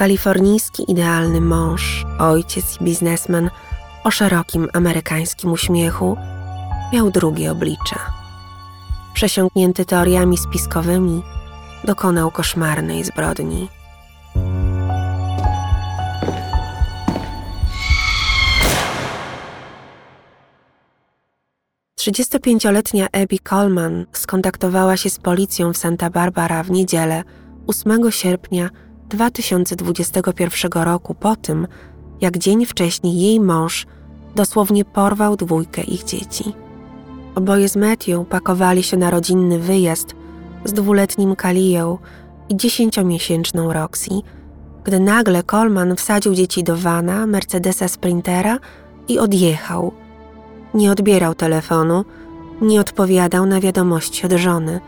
Kalifornijski idealny mąż, ojciec i biznesmen o szerokim amerykańskim uśmiechu miał drugie oblicze. Przesiąknięty teoriami spiskowymi, dokonał koszmarnej zbrodni. 35-letnia Abby Coleman skontaktowała się z policją w Santa Barbara w niedzielę 8 sierpnia 2021 roku po tym, jak dzień wcześniej jej mąż dosłownie porwał dwójkę ich dzieci. Oboje z Matthew pakowali się na rodzinny wyjazd z dwuletnim Kalią i dziesięciomiesięczną Roxy, gdy nagle Coleman wsadził dzieci do wana Mercedesa Sprintera i odjechał – nie odbierał telefonu, nie odpowiadał na wiadomości od żony.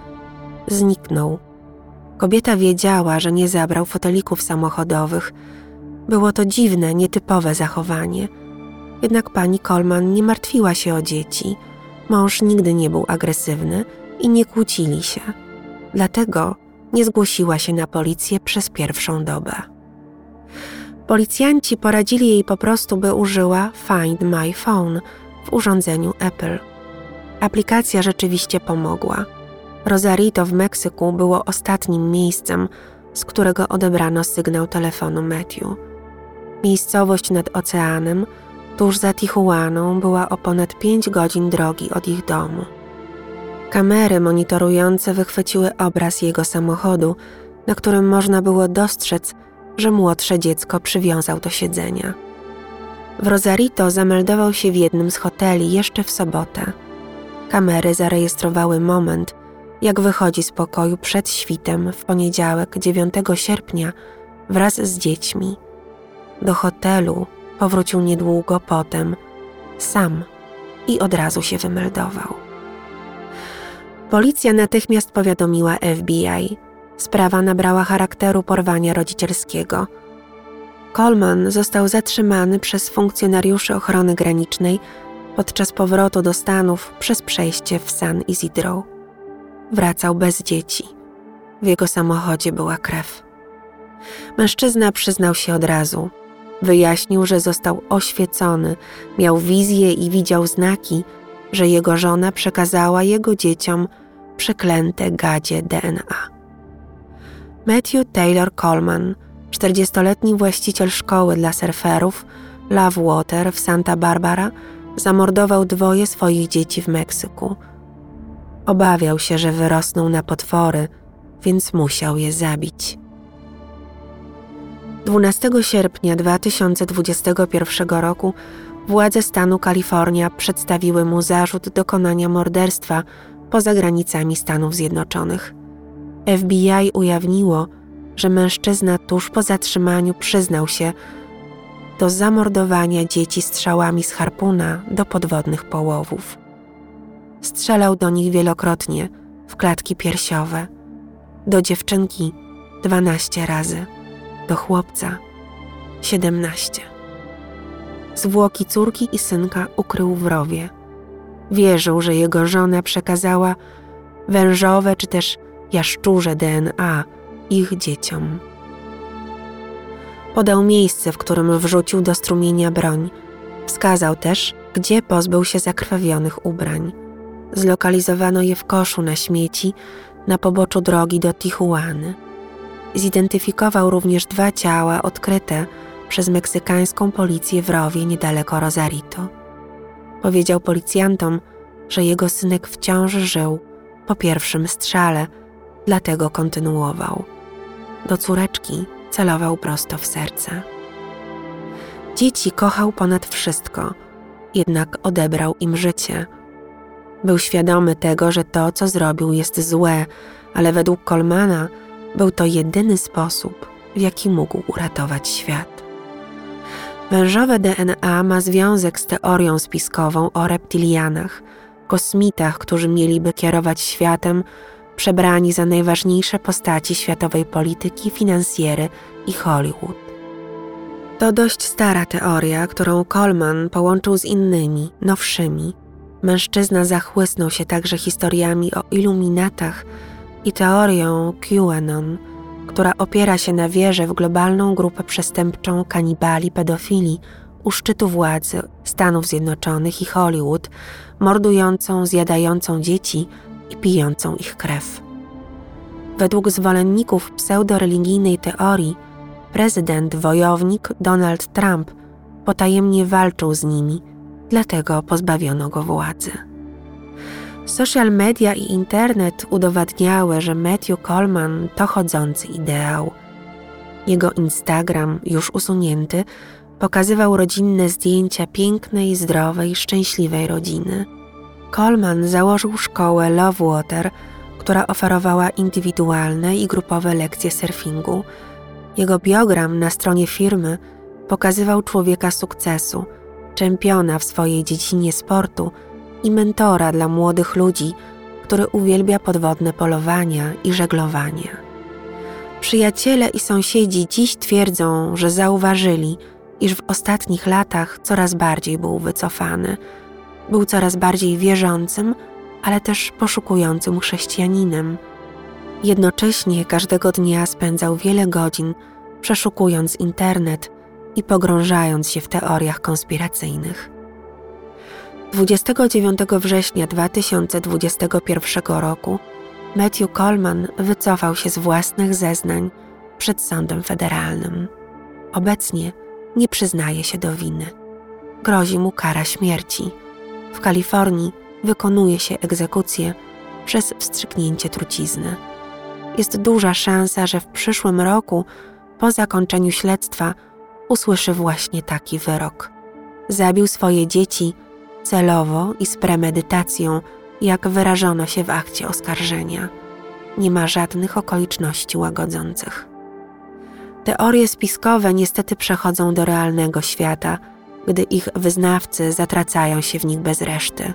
Zniknął. Kobieta wiedziała, że nie zabrał fotelików samochodowych. Było to dziwne, nietypowe zachowanie. Jednak pani Coleman nie martwiła się o dzieci. Mąż nigdy nie był agresywny i nie kłócili się. Dlatego nie zgłosiła się na policję przez pierwszą dobę. Policjanci poradzili jej po prostu, by użyła Find My Phone – w urządzeniu Apple. Aplikacja rzeczywiście pomogła. Rosarito w Meksyku było ostatnim miejscem, z którego odebrano sygnał telefonu Matthew. Miejscowość nad oceanem, tuż za Tijuaną, była o ponad 5 godzin drogi od ich domu. Kamery monitorujące wychwyciły obraz jego samochodu, na którym można było dostrzec, że młodsze dziecko przywiązał do siedzenia. W Rosarito zameldował się w jednym z hoteli jeszcze w sobotę. Kamery zarejestrowały moment, jak wychodzi z pokoju przed świtem w poniedziałek 9 sierpnia wraz z dziećmi. Do hotelu powrócił niedługo potem, sam i od razu się wymeldował. Policja natychmiast powiadomiła FBI. Sprawa nabrała charakteru porwania rodzicielskiego – Coleman został zatrzymany przez funkcjonariuszy ochrony granicznej podczas powrotu do Stanów przez przejście w San Isidro. Wracał bez dzieci. W jego samochodzie była krew. Mężczyzna przyznał się od razu. Wyjaśnił, że został oświecony, miał wizję i widział znaki, że jego żona przekazała jego dzieciom przeklęte gadzie DNA. Matthew Taylor Coleman – 40-letni właściciel szkoły dla surferów Love Water w Santa Barbara zamordował dwoje swoich dzieci w Meksyku. Obawiał się, że wyrosną na potwory, więc musiał je zabić. 12 sierpnia 2021 roku władze stanu Kalifornia przedstawiły mu zarzut dokonania morderstwa poza granicami Stanów Zjednoczonych. FBI ujawniło, że mężczyzna tuż po zatrzymaniu przyznał się do zamordowania dzieci strzałami z harpuna do podwodnych połowów. Strzelał do nich wielokrotnie w klatki piersiowe, do dziewczynki 12 razy, do chłopca 17. Zwłoki córki i synka ukrył w rowie. Wierzył, że jego żona przekazała wężowe czy też jaszczurze DNA ich dzieciom. Podał miejsce, w którym wrzucił do strumienia broń. Wskazał też, gdzie pozbył się zakrwawionych ubrań. Zlokalizowano je w koszu na śmieci na poboczu drogi do Tijuany. Zidentyfikował również dwa ciała odkryte przez meksykańską policję w rowie niedaleko Rosarito. Powiedział policjantom, że jego synek wciąż żył po pierwszym strzale, dlatego kontynuował do córeczki celował prosto w serce. Dzieci kochał ponad wszystko, jednak odebrał im życie. Był świadomy tego, że to, co zrobił, jest złe, ale według Kolmana był to jedyny sposób, w jaki mógł uratować świat. Wężowe DNA ma związek z teorią spiskową o reptilianach, kosmitach, którzy mieliby kierować światem przebrani za najważniejsze postaci światowej polityki, finansjery i Hollywood. To dość stara teoria, którą Coleman połączył z innymi, nowszymi. Mężczyzna zachłysnął się także historiami o iluminatach i teorią QAnon, która opiera się na wierze w globalną grupę przestępczą kanibali pedofili u szczytu władzy Stanów Zjednoczonych i Hollywood, mordującą, zjadającą dzieci i pijącą ich krew. Według zwolenników pseudoreligijnej teorii, prezydent wojownik Donald Trump potajemnie walczył z nimi, dlatego pozbawiono go władzy. Social media i internet udowadniały, że Matthew Coleman to chodzący ideał. Jego Instagram, już usunięty, pokazywał rodzinne zdjęcia pięknej, zdrowej, szczęśliwej rodziny. Coleman założył szkołę Love Water, która oferowała indywidualne i grupowe lekcje surfingu. Jego biogram na stronie firmy pokazywał człowieka sukcesu, czempiona w swojej dziedzinie sportu i mentora dla młodych ludzi, który uwielbia podwodne polowania i żeglowanie. Przyjaciele i sąsiedzi dziś twierdzą, że zauważyli, iż w ostatnich latach coraz bardziej był wycofany. Był coraz bardziej wierzącym, ale też poszukującym chrześcijaninem. Jednocześnie każdego dnia spędzał wiele godzin przeszukując internet i pogrążając się w teoriach konspiracyjnych. 29 września 2021 roku Matthew Coleman wycofał się z własnych zeznań przed sądem federalnym. Obecnie nie przyznaje się do winy. Grozi mu kara śmierci. W Kalifornii wykonuje się egzekucję przez wstrzyknięcie trucizny. Jest duża szansa, że w przyszłym roku, po zakończeniu śledztwa, usłyszy właśnie taki wyrok. Zabił swoje dzieci celowo i z premedytacją, jak wyrażono się w akcie oskarżenia. Nie ma żadnych okoliczności łagodzących. Teorie spiskowe niestety przechodzą do realnego świata, gdy ich wyznawcy zatracają się w nich bez reszty.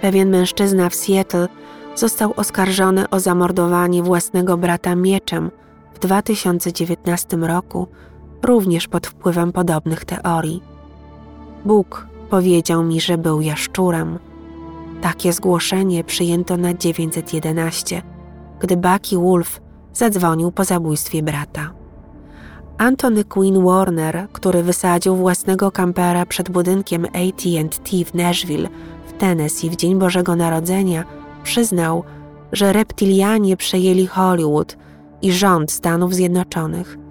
Pewien mężczyzna w Seattle został oskarżony o zamordowanie własnego brata mieczem w 2019 roku, również pod wpływem podobnych teorii. Bóg powiedział mi, że był jaszczurem. Takie zgłoszenie przyjęto na 911, gdy Bucky Wolf zadzwonił po zabójstwie brata. Anthony Quinn Warner, który wysadził własnego kampera przed budynkiem AT&T w Nashville w Tennessee w Dzień Bożego Narodzenia, przyznał, że reptilianie przejęli Hollywood i rząd Stanów Zjednoczonych.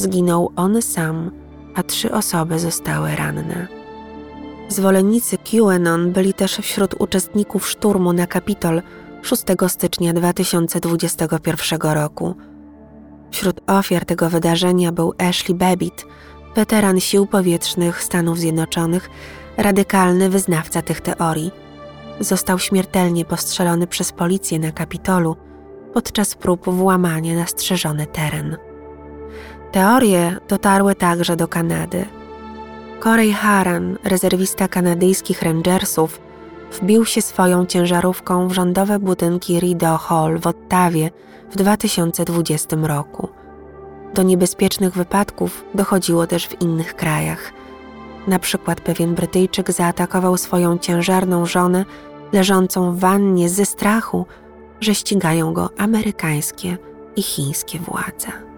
Zginął on sam, a trzy osoby zostały ranne. Zwolennicy QAnon byli też wśród uczestników szturmu na Kapitol 6 stycznia 2021 roku. Wśród ofiar tego wydarzenia był Ashley Babbitt, weteran sił powietrznych Stanów Zjednoczonych, radykalny wyznawca tych teorii. Został śmiertelnie postrzelony przez policję na Kapitolu podczas prób włamania na strzeżony teren. Teorie dotarły także do Kanady. Corey Haran, rezerwista kanadyjskich Rangersów, wbił się swoją ciężarówką w rządowe budynki Rideau Hall w Ottawie w 2020 roku. Do niebezpiecznych wypadków dochodziło też w innych krajach. Na przykład pewien Brytyjczyk zaatakował swoją ciężarną żonę leżącą w wannie ze strachu, że ścigają go amerykańskie i chińskie władze.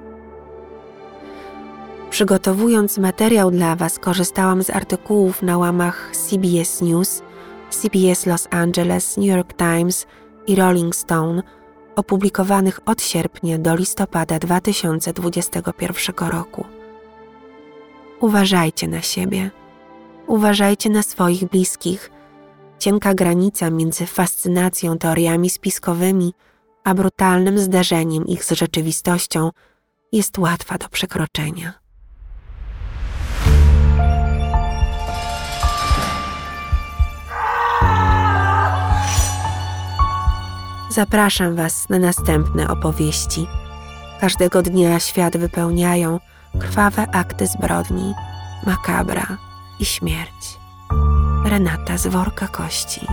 Przygotowując materiał dla Was, korzystałam z artykułów na łamach CBS News, CBS Los Angeles, New York Times i Rolling Stone, opublikowanych od sierpnia do listopada 2021 roku. Uważajcie na siebie, uważajcie na swoich bliskich. Cienka granica między fascynacją teoriami spiskowymi a brutalnym zderzeniem ich z rzeczywistością jest łatwa do przekroczenia. Zapraszam Was na następne opowieści. Każdego dnia świat wypełniają krwawe akty zbrodni, makabra i śmierć. Renata z worka kości.